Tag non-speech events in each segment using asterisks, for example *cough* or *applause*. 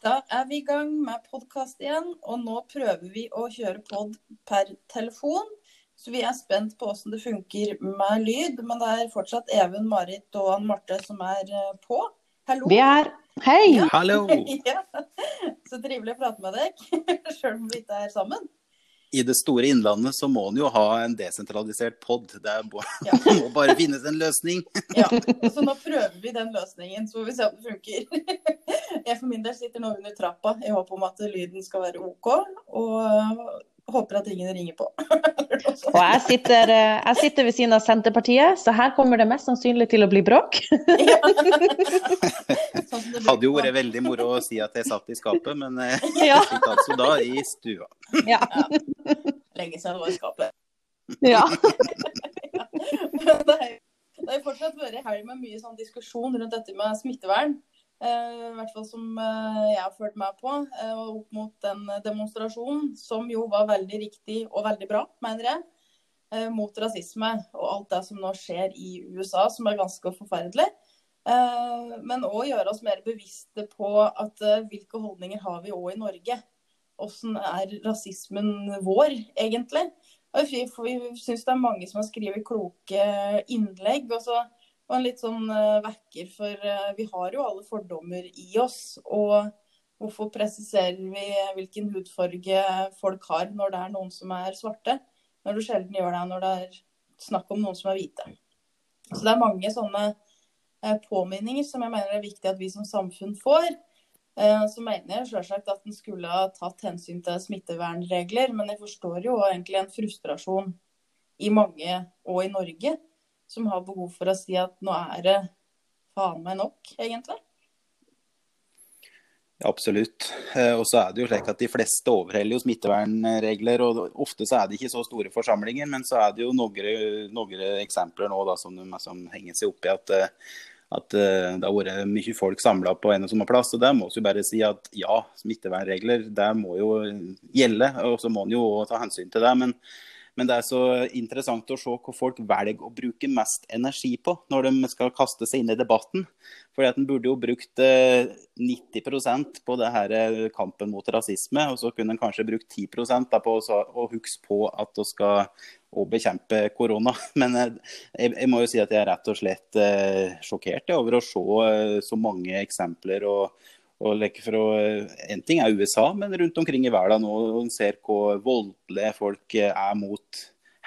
Da er vi i gang med podkast igjen, og nå prøver vi å kjøre pod per telefon. Så vi er spent på hvordan det funker med lyd, men det er fortsatt Even, Marit og Ann Marte som er eh, på. Hallo. Vi er Hei! Ja. Hallo! *laughs* ja. Så trivelig å prate med deg, *laughs* sjøl om vi ikke er sammen. I det store innlandet så må en jo ha en desentralisert pod. Det er *laughs* Ja. må bare finnes en løsning. *laughs* Ja, så nå prøver vi den løsningen, så får vi se om det funker. *laughs* Jeg for min del sitter nå under trappa i håp om at lyden skal være OK, og håper at ingen ringer på. Og jeg sitter, eh, jeg sitter ved siden av Senterpartiet, så her kommer det mest sannsynlig til å bli bråk. Ja. Det Hadde jo vært veldig moro å si at jeg satt i skapet, men eh, *laughs* Ja. jeg sitter altså da i stua. Ja. Lenge siden det var i skapet. ja. *laughs* Men det er- har fortsatt vært helg med mye sånn diskusjon rundt dette med smittevern. Eh, I hvert fall som eh, jeg har følt meg på. eh, og opp mot den demonstrasjonen, som jo var veldig riktig og veldig bra, mener jeg. eh, Mot rasisme og alt det som nå skjer i USA, som er ganske forferdelig. Eh, Men òg gjøre oss mer bevisste på at eh, hvilke holdninger har vi òg i Norge. Hvordan er rasismen vår, egentlig? Vi, syns det er mange som har skrevet kloke innlegg. Og så og en litt sånn eh, vekker, for vi har jo alle fordommer i oss. Og hvorfor presiserer vi hvilken hudfarge folk har når det er noen som er svarte? Når du sjelden gjør det når det er snakk om noen som er hvite. Så det er mange sånne påminninger som jeg mener er viktig at vi som samfunn får. Eh, Så mener jeg selvsagt at en skulle ha tatt hensyn til smittevernregler, men jeg forstår jo egentlig en frustrasjon i mange, og i Norge, som har behov for å si at nå er det faen meg nok, egentlig. Absolutt. Eh, Og så er det jo slik at de fleste overholder jo smittevernregler. og Ofte så er det ikke så store forsamlinger, men så er det jo noen, noen eksempler nå da, som, som henger seg opp i at, eh, at uh, det har vært mye folk samla på en og samme plass. og Der må vi jo bare si at ja, smittevernregler det må jo gjelde, og så må en jo ta hensyn til det. men men det er så interessant å se hva folk velger å bruke mest energi på når de skal kaste seg inn i debatten. Fordi at En burde jo brukt uh, 90 på det her eh, kampen mot rasisme, og så kunne en kanskje brukt 10 da på å å huske på at vi skal å bekjempe korona. *laughs* Men eh, jeg, jeg må jo si at jeg er rett og slett eh, sjokkert over å se eh, så mange eksempler. og og fra, En ting er USA, men rundt omkring i verden nå, en ser hvor voldelige folk er mot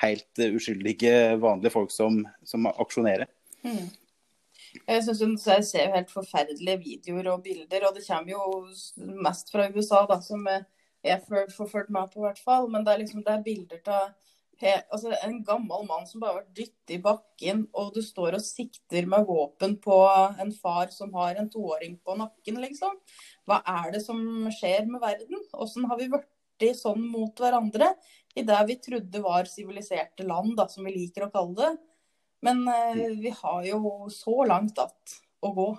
helt uskyldige, vanlige folk som, som aksjonerer. Mm. Jeg synes jeg ser helt forferdelige videoer og bilder, og det kommer jo mest fra USA, da, som jeg- har forført meg på, hvert fall. Men det er liksom det er bilder av altså, en gammel mann som bare har vært dyttet i bakken, og du står og sikter med våpen på en far som har en toåring på nakken, liksom. Hva er det som skjer med verden? Hvordan har vi blitt sånn mot hverandre i det vi trodde var siviliserte land, da, som vi liker å kalle det? Men eh, vi har jo så langt att å gå.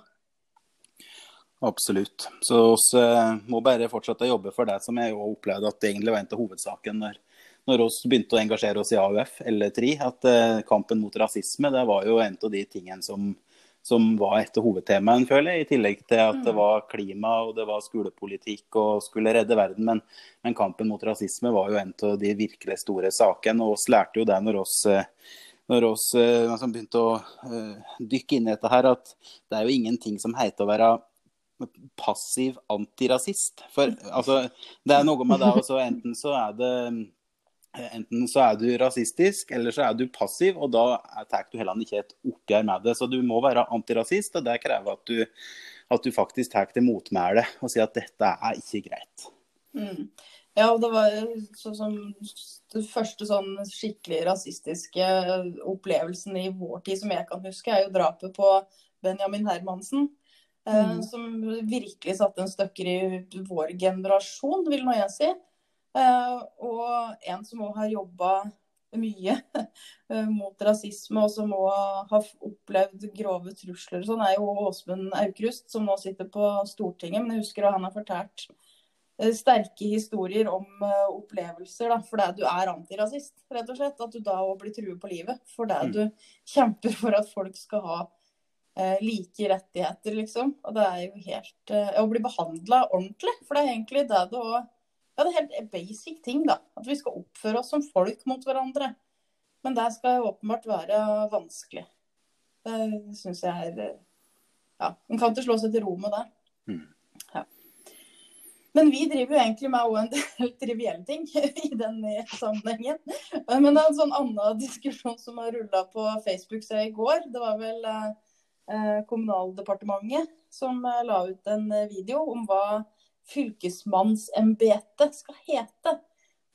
Absolutt. Så vi eh, må bare fortsette å jobbe for det som jeg jo opplevde at det egentlig var en av hovedsaken når, når vi begynte å engasjere oss i AUF eller TRI. At eh, kampen mot rasisme det var jo en av de tingene som, som var et av hovedtemaene, føler jeg. I tillegg til at det Mm. var klima og det var skolepolitikk og skulle redde verden. Men, men kampen mot rasisme var jo en av de virkelig store sakene. Og vi lærte jo det når oss eh, når oss eh, liksom begynte å uh, dykke inn i dette her, at det er jo ingenting som heter å være passiv antirasist. For altså, det er noe med det også, enten så er det Enten så er du rasistisk, eller så er du passiv, og da tar du heller ikke et oppgjør med det. Så du må være antirasist, og det krever at du, at du faktisk tar til motmæle og sier at dette er ikke greit. Mm. Ja, og det var sånn som den første sånn skikkelig rasistiske opplevelsen i vår tid som jeg kan huske, er jo drapet på Benjamin Hermansen. eh, Mm. Som virkelig satte en støkker i vår generasjon, vil nå jeg si. Eh, og en som òg har jobba mye *laughs* eh, mot rasisme, og som òg har opplevd grove trusler og sånn, er jo Åsmund Aukrust, som nå sitter på Stortinget. Men jeg husker at han har fortalt eh, sterke historier om opplevelser da, fordi du er antirasist, rett og slett. At du da òg blir truet på livet fordi Mm. du kjemper for at folk skal ha eh, like rettigheter, liksom. Og det er jo helt eh, Å bli behandla ordentlig. For det er egentlig det det òg Ja, det er helt basic ting, da. At vi skal oppføre oss som folk mot hverandre. Men det skal åpenbart være vanskelig. Det syns jeg er eh, Ja, en kan ikke slå seg til ro med det. Mm. Ja. Men vi driver jo egentlig med en del *laughs* trivielle ting *laughs* i den sammenhengen. Men det er en sånn annen diskusjon som har rulla på Facebook siden i går. Det var vel eh, Kommunaldepartementet som eh, la ut en video om hva fylkesmannsembetet skal hete.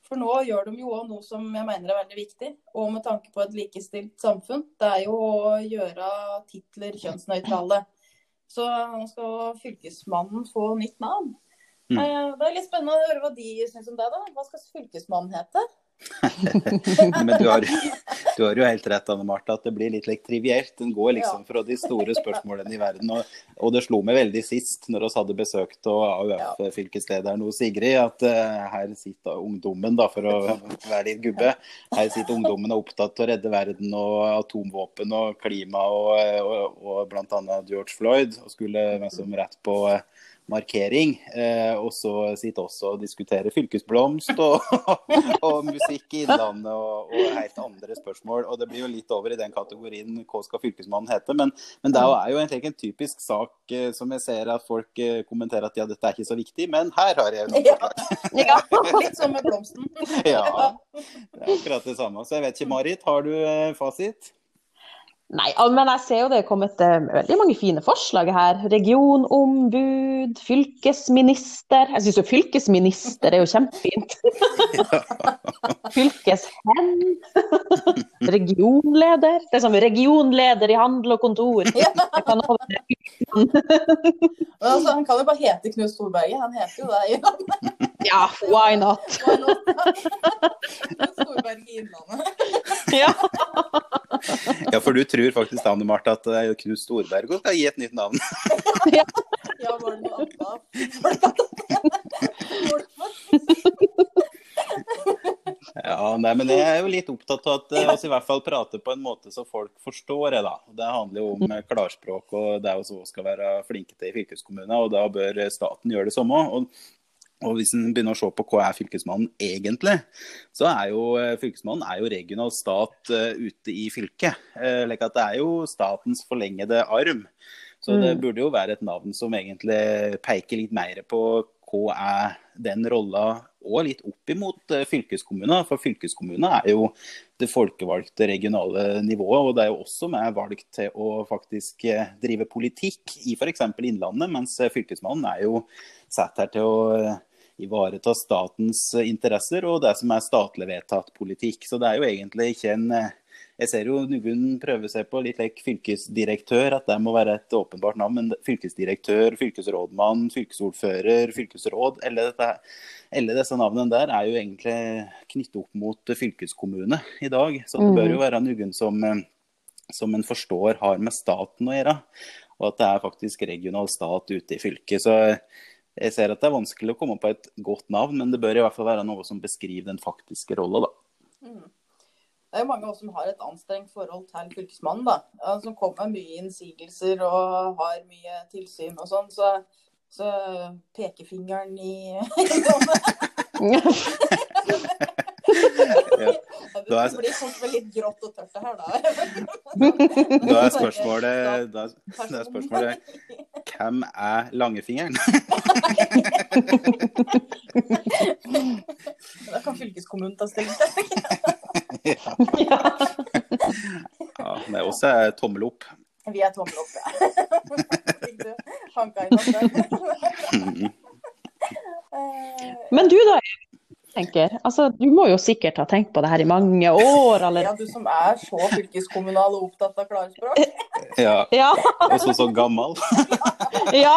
For nå gjør de jo noe som jeg mener er veldig viktig, og med tanke på et likestilt samfunn. Det er jo å gjøre titler kjønnsnøytrale. Så nå skal Fylkesmannen få nytt navn. Mm. Eh, Det er litt spennende å høre hva de syns om det. da. Hva skal Fylkesmannen hete? *laughs* Men du har, du har jo helt rett, Anne Marte, at det blir litt like, trivielt. Den går liksom fra de store spørsmålene i verden. Og, og det slo meg veldig sist, når vi hadde besøkt AUF-fylkeslederen hos Sigrid, at uh, her sitter ungdommen, da, for å være litt gubbe, her sitter ungdommen og er opptatt av å redde verden og atomvåpen og klima og, og, og bl.a. George Floyd, og skulle liksom rett på uh, markering. Eh, og så sitter også og diskuterer fylkesblomst og, *laughs* og musikk i Innlandet og, og, helt andre spørsmål. Og det blir jo litt over i den kategorien hva skal fylkesmannen hete. Men, men det er jo egentlig en typisk sak eh, som jeg ser at folk eh, kommenterer at ja, dette er ikke så viktig, men her har jeg noe forslag. *laughs* Ja, litt som med blomsten. *laughs* ja, det er akkurat det samme. Så jeg vet ikke, Marit, har du eh, fasit? Nei, men jeg ser jo det er kommet eh, veldig mange fine forslag her. Regionombud, fylkesminister. Jeg syns jo fylkesminister er jo kjempefint. *laughs* Fylkeshen. Regionleder. Det er som regionleder i handel og kontor. Jeg kan det, *laughs* altså, han kan jo bare hete Knut Storberget. Han heter jo det i landet. Ja, why not? *laughs* Ja. Ja, for du tror faktisk Anne Marte, at eh, Knut Storberget skal gi et nytt navn? *laughs* Ja, var det noe annet? Ja, nei, men Jeg er jo litt opptatt av at vi i hvert fall prater på en måte så folk forstår det. da. Det handler jo om klarspråk, og det er jo så skal være flinke til i fylkeskommunene. og Da bør staten gjøre det samme. Og, og Hvis en begynner å se på hva er fylkesmannen egentlig, så er jo fylkesmannen er jo regional stat uh, ute i fylket. Uh, like at Det er jo statens forlengede arm. Så det burde jo være et navn som egentlig peker litt mer på hva er den rolla og litt opp imot fylkeskommuner. For fylkeskommunene er jo det folkevalgte regionale nivået. Og det er jo også med valgt til å faktisk drive politikk i f.eks. Innlandet, mens fylkesmannen er jo satt her til å ivareta statens interesser og det som er statlig vedtatt politikk. Så det er jo egentlig ikke en jeg ser jo noen prøve seg på litt like fylkesdirektør, at det må være et åpenbart navn. Men fylkesdirektør, fylkesrådmann, fylkesordfører, fylkesråd alle, dette, alle disse navnene der er jo egentlig knyttet opp mot fylkeskommune i dag. Så det bør jo være noen som, som en forstår har med staten å gjøre. Og at det er faktisk regional stat ute i fylket. Så jeg ser at det er vanskelig å komme på et godt navn, men det bør i hvert fall være noe som beskriver den faktiske rolla, da. Mm. Det er jo mange av oss som har et anstrengt forhold til fylkesmannen. da, Som kommer med mye innsigelser og har mye tilsyn og sånn. Så, så pekefingeren i *laughs* Ja. Det Da er- blir fort litt grått og tørt det her, da. *laughs* Da er spørsmålet, da, er spørsmålet hvem er langefingeren? *laughs* Da kan fylkeskommunen ta stilling til. ja. ja, det er også er tommel opp. Vi er tommel opp, ja. Hanka inn oss? Men du da, tenker. Altså, du må jo sikkert ha tenkt på det her i mange år Ja, du som er så fylkeskommunal og opptatt av klarspråk. Ja, Ja, og så så gammel. ja.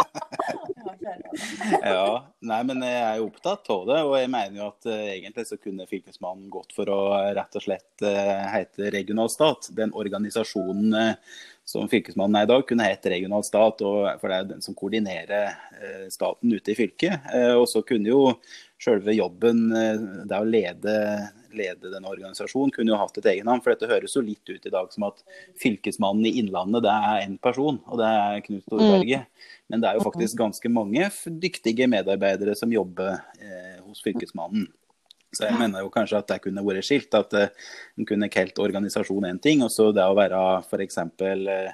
*laughs* Ja, nei, men jeg er jo opptatt av det, og jeg mener jo at eh, egentlig så kunne Fylkesmannen gått for å eh, rett og slett eh, hete regionalstat. Den organisasjonen eh, som fylkesmannen er i dag, kunne hett regional stat. Og, for det er den som koordinerer eh, staten ute i fylket. Eh, og så kunne jo selve jobben, eh, det å lede, lede denne organisasjonen, kunne jo hatt et egennavn. For dette høres jo litt ut i dag som at fylkesmannen i Innlandet det er én person, og det er Knut Storberget. Mm. Men det er jo faktisk ganske mange dyktige medarbeidere som jobber eh, hos fylkesmannen. Så jeg mener jo kanskje at det kunne vært skilt. At uh, en kunne kalt organisasjon én ting, og så det å være f.eks. Uh,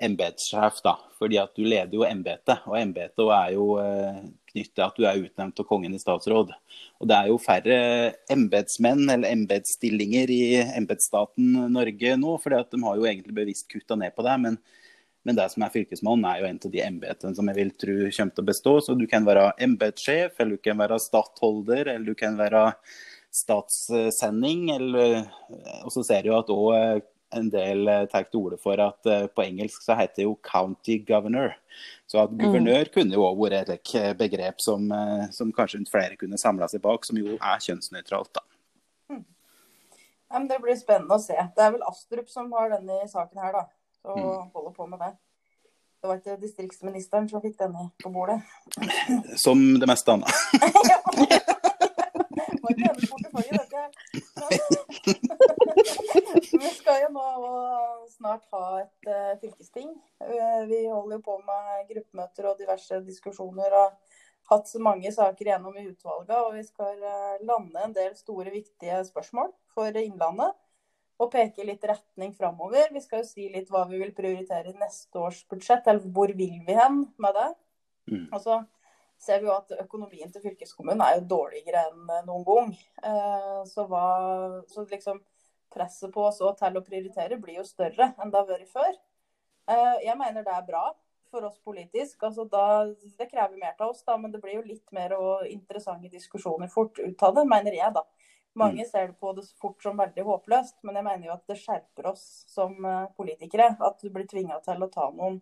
embetssjef, da. Fordi at du leder jo embetet, og embetet er jo uh, knyttet til at du er utnevnt av kongen i statsråd. Og det er jo færre embetsmenn eller embetsstillinger i embetsstaten Norge nå, fordi at de har jo egentlig bevisst kutta ned på det. men men det som er fylkesmannen, er jo en av de embetene som jeg vil tro kommer til å bestå. Så du kan være embetssjef, eller du kan være stattholder, eller du kan være statssending. Eller, og så ser du at òg eh, en del eh, tar til orde for at uh, på engelsk så heter det jo 'county governor'. Så at guvernør mm. kunne jo òg vært et begrep som, som, kanskje flere kunne samla seg bak, som jo er kjønnsnøytralt. da. Mm. Ja, det blir spennende å se. Det er vel Astrup som har denne saken her, da og mm. holder på med det. Det var ikke distriktsministeren som fikk denne på bordet. *laughs* Som det meste annet. *laughs* *laughs* Vi skal jo nå snart ha et uh, fylkesting. Uh, vi holder jo på med gruppemøter og diverse diskusjoner. og hatt så mange saker gjennom i utvalget, og vi skal uh, lande en del store, viktige spørsmål for Innlandet og peke litt retning framover. Vi skal jo si litt hva vi vil prioritere i neste års budsjett, eller hvor vil vi hen med det. Mm. Og så ser vi jo at økonomien til fylkeskommunen er jo dårligere enn noen gang. Eh, så, hva, så liksom presset på oss til å prioritere blir jo større enn det har vært før. Eh, jeg mener det er bra for oss politisk. Altså da, det krever mer av oss, da, men det blir jo litt mer og interessante diskusjoner fort ut av det, mener jeg, da. Mange ser ser på det fort som veldig håpløst, men jeg mener jo at det skjerper oss som eh, politikere. At du blir tvinga til å ta noen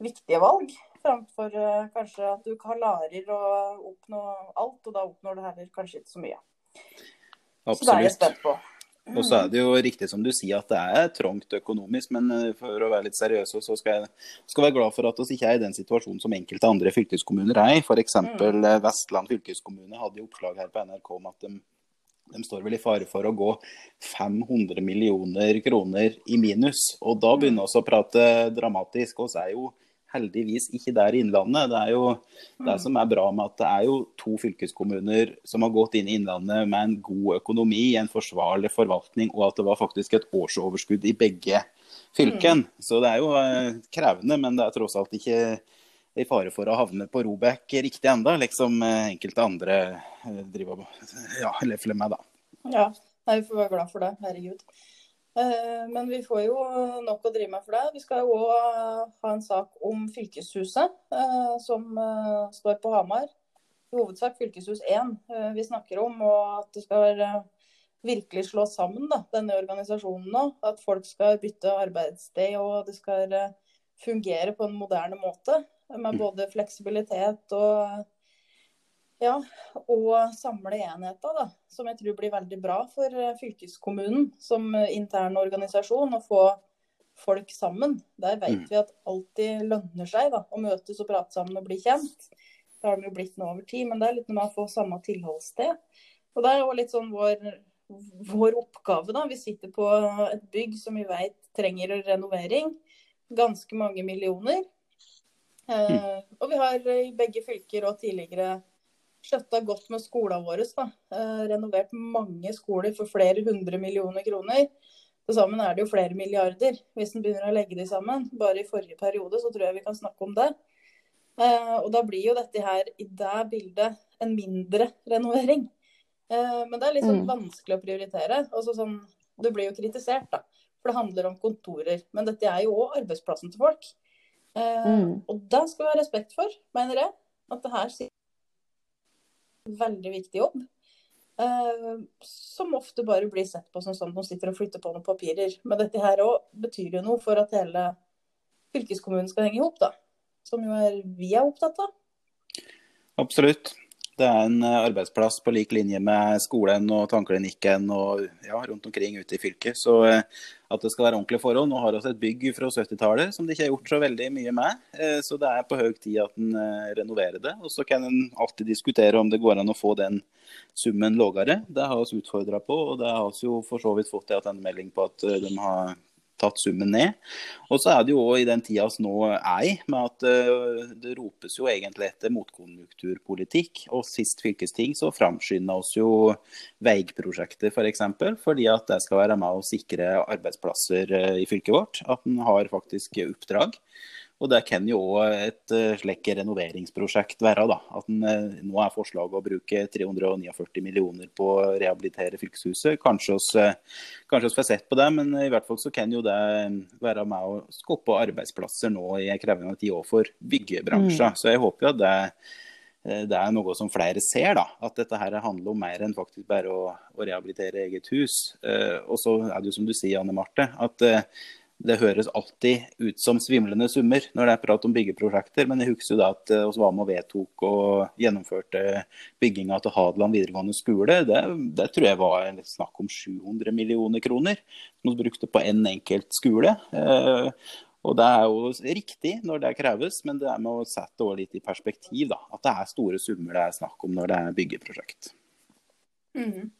viktige valg, framfor uh, kanskje at du klarer å oppnå alt, og da oppnår du heller kanskje ikke så mye. Absolutt. Så det er jeg spent på. Og så er det jo riktig som du sier at det er trangt økonomisk, men eh, for å være litt seriøs så skal jeg skal være glad for at vi ikke er i den situasjonen som enkelte andre fylkeskommuner er i. F.eks. Mm. Vestland fylkeskommune hadde oppslag her på NRK om at de de står vel i fare for å gå 500 millioner kroner i minus. Og da begynner vi å prate dramatisk. Så er jo heldigvis ikke der i Innlandet. Det er jo det som er bra med at det er jo to fylkeskommuner som har gått inn i Innlandet med en god økonomi, en forsvarlig forvaltning, og at det var faktisk et årsoverskudd i begge fylken. Mm. Så det er jo eh, krevende, men det er tross alt ikke i fare for å havne på Robek riktig enda, liksom eh, enkelte andre eh, driver ja, lefler med, da. Ja, Nei, vi får være glad for det. Herregud. Eh, men vi får jo nok å drive med for det. Vi skal jo òg ha en sak om fylkeshuset, som står på Hamar. I hovedsak fylkeshus 1 vi snakker om, og at det skal virkelig slå sammen da, denne organisasjonen nå. At folk skal bytte arbeidssted, og det skal fungere på en moderne måte med både fleksibilitet og ja, og samle enheter, da, som jeg tror blir veldig bra for eh, fylkeskommunen som intern organisasjon. Å få folk sammen. Der vet mm. vi at alltid lønner seg da, å møtes og prate sammen og bli kjent. Det har de jo blitt nå over tid, men det er litt med å få samme tilholdssted. Og det er jo litt sånn vår, vår oppgave, da. Vi sitter på et bygg som vi vet trenger renovering. Ganske mange millioner. Mm. Og vi har i begge fylker og tidligere skjøtta godt med skolene våre. Da. Eh, renovert mange skoler for flere hundre millioner kroner. Til sammen er det jo flere milliarder, hvis en begynner å legge de sammen. Bare i forrige periode så tror jeg vi kan snakke om det. Eh, og da blir jo dette her i det bildet en mindre renovering. Men det er litt sånn mm. vanskelig å prioritere. Også sånn, du blir jo kritisert, da. For det handler om kontorer. Men dette er jo òg arbeidsplassen til folk. Eh, mm. Og det skal vi ha respekt for, mener jeg. At det her sier veldig viktig jobb. Eh, som ofte bare blir sett på som sånn at man sitter og flytter på noen papirer. Men dette her òg betyr jo noe for at hele fylkeskommunen skal henge i hop, da. Som jo er vi er opptatt av. Absolutt. Det er en eh, arbeidsplass på lik linje med skolen og tannklinikken og ja, rundt omkring ute i fylket. Så eh, at det skal være ordentlige forhold. Nå har vi et bygg fra 70-tallet som det ikke har gjort så veldig mye med. Eh, så det er på høy tid at en renoverer det. Og så kan en alltid diskutere om det går an å få den summen lavere. Det har vi utfordra på, og det har vi jo for så vidt fått en melding på at de har tatt summen ned. Og så er det jo òg i den tida vi nå er i, med at uh, det ropes jo egentlig etter motkonjunkturpolitikk. Og sist fylkesting så framskynda oss jo veiprosjektet f.eks. For eksempel, fordi at det skal være med å sikre arbeidsplasser uh, i fylket vårt. At en har faktisk oppdrag. Og Det kan jo òg et uh, slikt renoveringsprosjekt være. da, at en, uh, Nå er forslaget å bruke 349 millioner på å rehabilitere fylkeshuset. Kanskje oss, uh, kanskje oss får sett på det, men i hvert fall så kan jo det være med å skape arbeidsplasser nå i en krevende tid òg for byggebransjen. Mm. Så jeg håper jo at det, det er noe som flere ser, da. At dette her handler om mer enn faktisk bare å, å rehabilitere eget hus. og så er det jo som du sier, Anne Marte, at det høres alltid ut som svimlende summer når det er prat om byggeprosjekter, men jeg husker jo da at vi var med og vedtok og gjennomførte bygginga til Hadeland videregående skole. Det, det, tror jeg var snakk om 700 millioner kroner som vi brukte på én en enkelt skole. Eh, og Det er jo riktig når det kreves, men det er med å sette det litt i perspektiv. da, At det er store summer det er snakk om når det er byggeprosjekt. Mm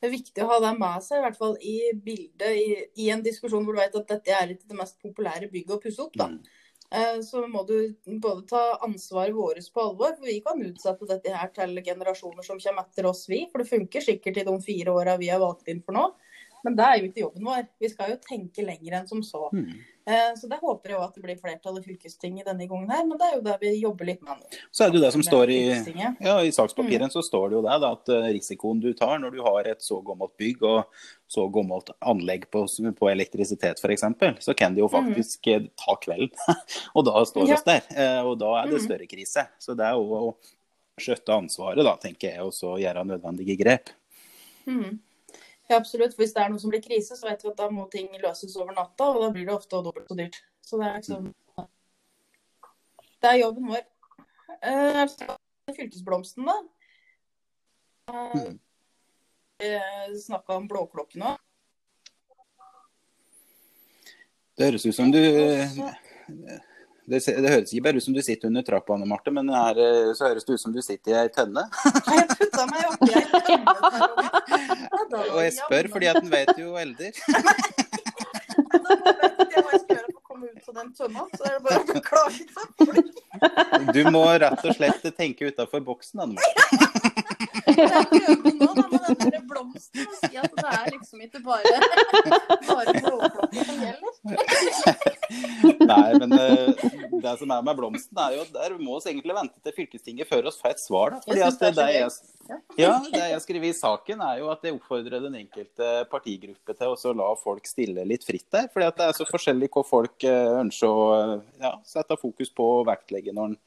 det er viktig å ha det med seg, i hvert fall i bildet, i, i en diskusjon hvor du vet at dette er ikke det mest populære bygget å pusse opp. da. Mm. Eh, så må du både ta ansvaret vårt på alvor, for vi kan utsette dette her til generasjoner som kommer etter oss, vi. For det funker sikkert i de fire åra vi har valgt inn for nå. Men det er jo ikke jobben vår. Vi skal jo tenke lenger enn som så. Mm. Eh, så det håper jeg at det blir flertall i fylkestinget denne gangen her, men det er jo det vi jobber litt med nå. Så er det jo det som står i, ja, i sakspapiren, mm. så står det jo det, da, at eh, risikoen du tar når du har et så gammelt bygg og så gammelt anlegg på, på elektrisitet f.eks., så kan det jo mm. faktisk mm. ta kvelden. *laughs* og da står vi ja. der. Og da er det mm. større krise. Så det er jo å skjøtte ansvaret, da, tenker jeg, og så gjøre nødvendige grep. Mm. Ja, absolutt. For hvis det er noe som blir krise, så vet vi at da må ting løses over natta, og da blir det ofte dobbelt så dyrt. Så det er liksom Det er jobben vår. Uh, fylkesblomsten, da. Uh, vi snakka om blåklokken òg. Det høres ut som du det, det, høres ikke bare ut som du sitter under trappa, Anne Marte, men her, eh, så høres det ut som du sitter i ei tønne. *laughs* jeg putta meg oppi ei *laughs* tønne. Og jeg spør fordi at en vet jo elder. *laughs* den er. Du må rett og slett tenke utafor boksen, Anne Marte. Jeg prøver nå da, med den blomsten å si at det er liksom ikke bare, bare blåklokker som gjelder. Nei, men som er med blomsten, er jo at der må vi egentlig vente til fylkestinget før oss får et svar. Da. Fordi at det, jeg, ja, det jeg skriver i saken, er jo at jeg oppfordrer den enkelte partigruppe til å la folk stille litt fritt der. Fordi at det er så forskjellig hva folk uh, ønsker å ja, sette fokus på og vektlegge når en,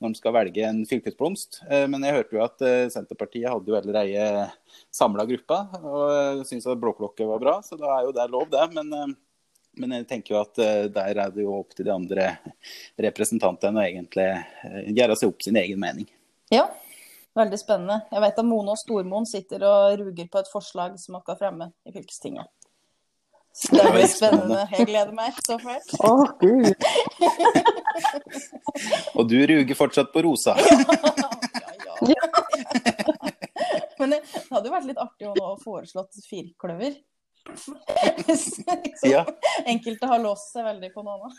når en skal velge en fylkesblomst. Uh, men jeg hørte jo at Senterpartiet hadde jo allerede samla gruppa og syntes at blåklokke var bra, så da er jo det lov, det. men men jeg tenker jo at uh, der er det jo opp til de andre representantene å egentlig uh, gjøre seg opp sin egen mening. Ja, veldig spennende. Jeg vet at Mone og Stormoen sitter og ruger på et forslag som skal fremme i fylkestinget. Så det blir spennende. Jeg gleder meg så fælt. Å, oh, gud. *laughs* og du ruger fortsatt på rosa? ja, *laughs* ja. ja. *laughs* Men det hadde jo vært litt artig å nå foreslått firkløver. Så *laughs* ja. enkelte har låst seg veldig på noe *laughs*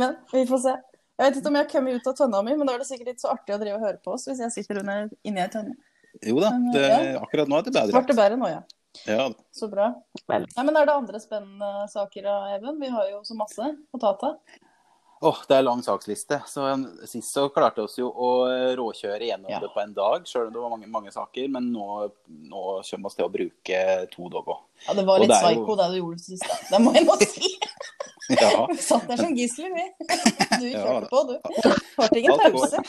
men vi får se. Jeg vet ikke om jeg har kommet ut av tønna mi, men da er det sikkert ikke så artig å drive og høre på oss hvis jeg sitter under, inni ei tønne. Jo da, det, ja. akkurat nå er det bedre. Ble det bedre nå, ja. ja. Så bra. Nei, men er det andre spennende saker, Even? Vi har jo så masse å ta av. Oh, det er lang saksliste. Så Sist så klarte vi jo å råkjøre gjennom ja. det på en dag, sjøl om det var mange, mange saker. Men nå, nå kommer vi til å bruke to dager. Ja, det var litt psyko jo... det du gjorde sist, da. Det må jeg nå si. *laughs* ja. Vi satt der som gisler, vi. Du kjørte på, du. Hørte ingen pause.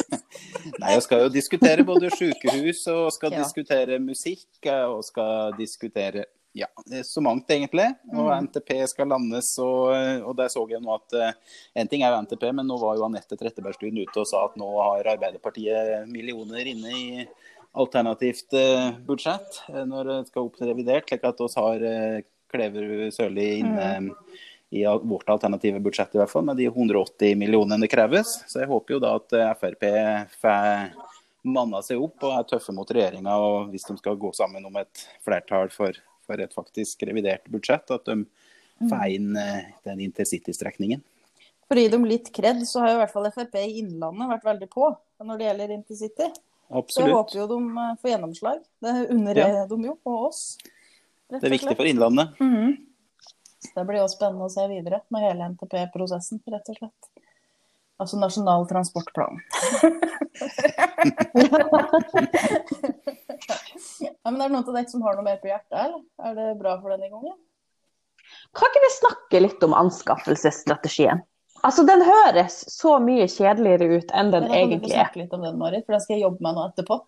*laughs* Nei, jeg skal jo diskutere både sykehus og skal ja. diskutere musikk og skal diskutere ja, så mangt, egentlig. Og Mm. NTP skal landes, og, og der så jeg nå at eh, En ting er jo NTP, men nå var jo Anette Trettebergstuen ute og sa at nå har Arbeiderpartiet millioner inne i alternativt eh, budsjett eh, når det skal opp til revidert, slik at vi har Kleverud Sørli inne i vårt alternative budsjett, i hvert fall, med de 180 millionene det kreves. Så jeg håper jo da at Frp får manna seg opp og er tøffe mot regjeringa, hvis de skal gå sammen om et flertall for, for et faktisk revidert budsjett, at de får inn eh, den intercity-strekningen. For å gi dem litt kred, så har jo i hvert fall Frp i Innlandet vært veldig på når det gjelder intercity. Absolutt. Så jeg håper jo de eh, får gjennomslag. Det unner Ja. de jo, og oss. Det er viktig for Innlandet. Mhm. Så Det blir jo spennende å se videre med hele NTP-prosessen, rett og slett. Altså Nasjonal transportplan. *laughs* *laughs* *laughs* ja, men Er det noen av dere som har noe mer på hjertet, eller? Er det bra for denne gangen? Kan ikke vi snakke litt om anskaffelsesstrategien? Altså, Den høres så mye kjedeligere ut enn den Ja, da egentlig er. snakke litt om den, Marit, for den skal jeg jobbe med nå etterpå.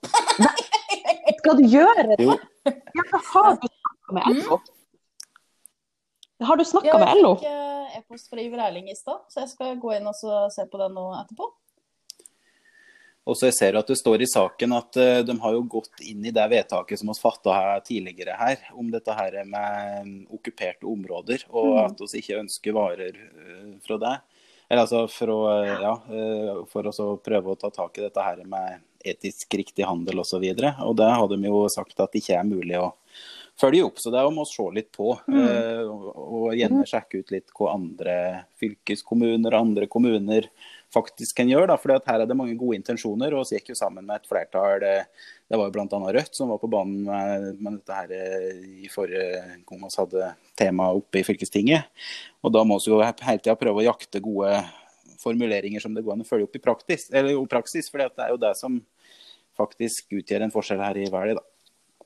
Nei, Skal du gjøre det? Jo, Ja, men har du snakka med LO? Har du snakka med med jeg LO? fikk eh, e-post fra Iver Erling i stad, så jeg skal gå inn og se på den nå etterpå. Og så jeg ser at det står i saken at eh, de har jo gått inn i det vedtaket som vi fatta tidligere her, om dette her med okkuperte områder, og Mm. at vi ikke ønsker varer eh, fra det. Eller altså for å, eh, ja, eh, for å prøve å ta tak i dette her med etisk riktig handel osv. Og, så og det har de jo sagt at det ikke er mulig å følge opp. Så det må vi se litt på. Mm. og, og gjerne sjekke ut litt hva andre fylkeskommuner og andre kommuner faktisk kan. Da, fordi at her er det mange gode intensjoner. og Vi gikk jo sammen med et flertall. Det, det var jo bl.a. Rødt som var på banen med, med dette her eh, i forrige gang vi hadde temaet oppe i fylkestinget. Og da må vi jo hele tida prøve å jakte gode formuleringer som det går an å følge opp i praktis. Eller i praksis, for det er jo det som faktisk utgjør en forskjell her i verden. da.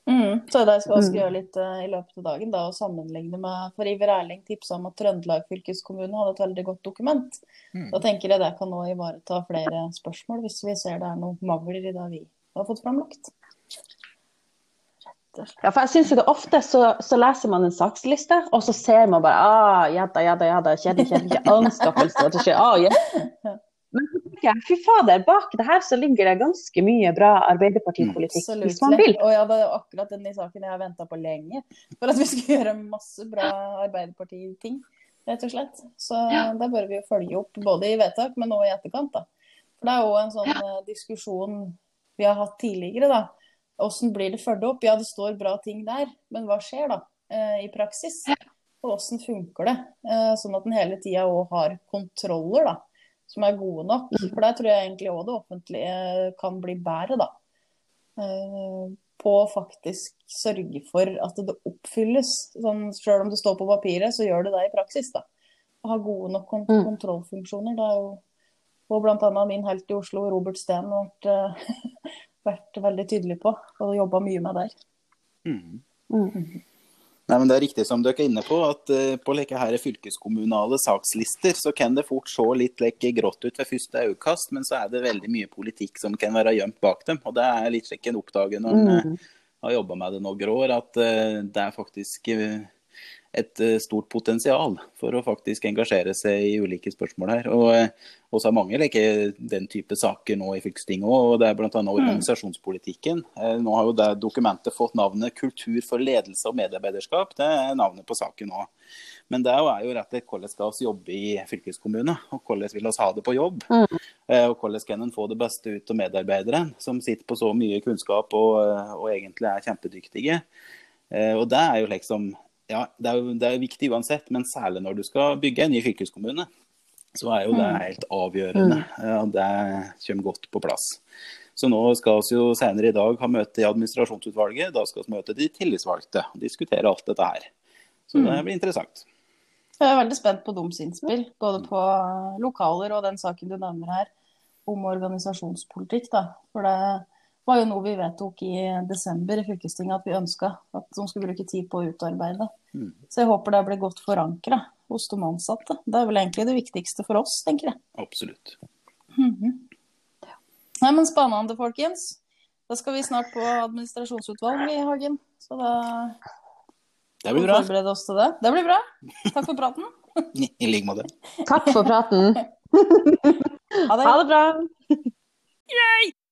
Mm. Så det skal også gjøre litt uh, i løpet av dagen, da, og sammenligne med For Iver Erling tipsa om at Trøndelag fylkeskommune hadde et veldig godt dokument. Da tenker jeg det kan nå ivareta flere spørsmål, hvis vi ser det er noen mangler i det vi har fått framlagt. Ja, for jeg synes jo det ofte så, så leser man en saksliste, og så ser man bare ah, jadda, jadda, jadda, kjedelig, kjedelig, *laughs* anskaffelsesstrategi. Ah, ja. Men så tenker jeg, fy fader, bak det her så ligger det ganske mye bra Arbeiderpartipolitikk, hvis man vil. Og ja, det er akkurat den saken jeg har venta på lenge. For at vi skal gjøre masse bra Arbeiderparti-ting, rett og slett. Så det bør vi jo følge opp både i vedtak, men også i etterkant. da. For det er jo en sånn ja. diskusjon vi har hatt tidligere, da. Hvordan blir det fulgt opp? Ja, det står bra ting der, men hva skjer da eh, i praksis? Og hvordan funker det? Eh, sånn at en hele tida òg har kontroller, da som er gode nok. For der tror jeg egentlig òg det offentlige kan bli bedre, da. Eh, På å faktisk sørge for at det oppfylles. Sånn, selv om det står på papiret, så gjør det det i praksis, da. Å ha gode nok kont Mm. kontrollfunksjoner. Det er jo og bl.a. min helt i Oslo, Robert Steen, har vært, eh, *laughs* vært veldig tydelig på og jobba mye med der. Mm. Mm. Nei, men Det er riktig som dere er inne på, at eh, på like her fylkeskommunale sakslister så kan det fort se litt like grått ut ved første øyekast, men så er det veldig mye politikk som kan være gjemt bak dem. og Det er litt slik en oppdager når en Mm. eh, har jobba med det noen år, at eh, det er faktisk et eh, stort potensial for å faktisk engasjere seg i ulike spørsmål her. Og eh, også er mange leker den type saker nå i fylkestinget òg, og det er bl.a. organisasjonspolitikken. Eh, Nå har jo det dokumentet fått navnet 'Kultur for ledelse og medarbeiderskap'. Det er navnet på saken nå. Men det er jo rett og slett hvordan skal vi jobbe i fylkeskommune, og hvordan vil vi ha det på jobb. Eh, Og hvordan kan en få det beste ut av medarbeideren, som sitter på så mye kunnskap og, og egentlig er kjempedyktige. Og det er jo liksom Ja, det er jo det er viktig uansett, men særlig når du skal bygge en ny fylkeskommune, så er jo det helt avgjørende. Ja, det kommer godt på plass. Så nå skal vi jo senere i dag ha møte i administrasjonsutvalget. Da skal vi møte de tillitsvalgte og diskutere alt dette her. Så det blir interessant. Jeg er veldig spent på deres innspill, både på lokaler og den saken du nevner her, om organisasjonspolitikk. da. For det var jo noe vi vedtok i desember i fylkestinget at vi ønska at de skulle bruke tid på å utarbeide. Mm. Så jeg håper det blir godt forankra hos de ansatte. Det er vel egentlig det viktigste for oss, tenker jeg. Absolutt. Nei, men Spennende, folkens. Da skal vi snart på administrasjonsutvalg i Hagen. Så da Det blir bra. forberede oss til det. Det blir bra. Takk for praten. *laughs* I like måte. Takk for praten. *laughs* Ha det. Ha det bra.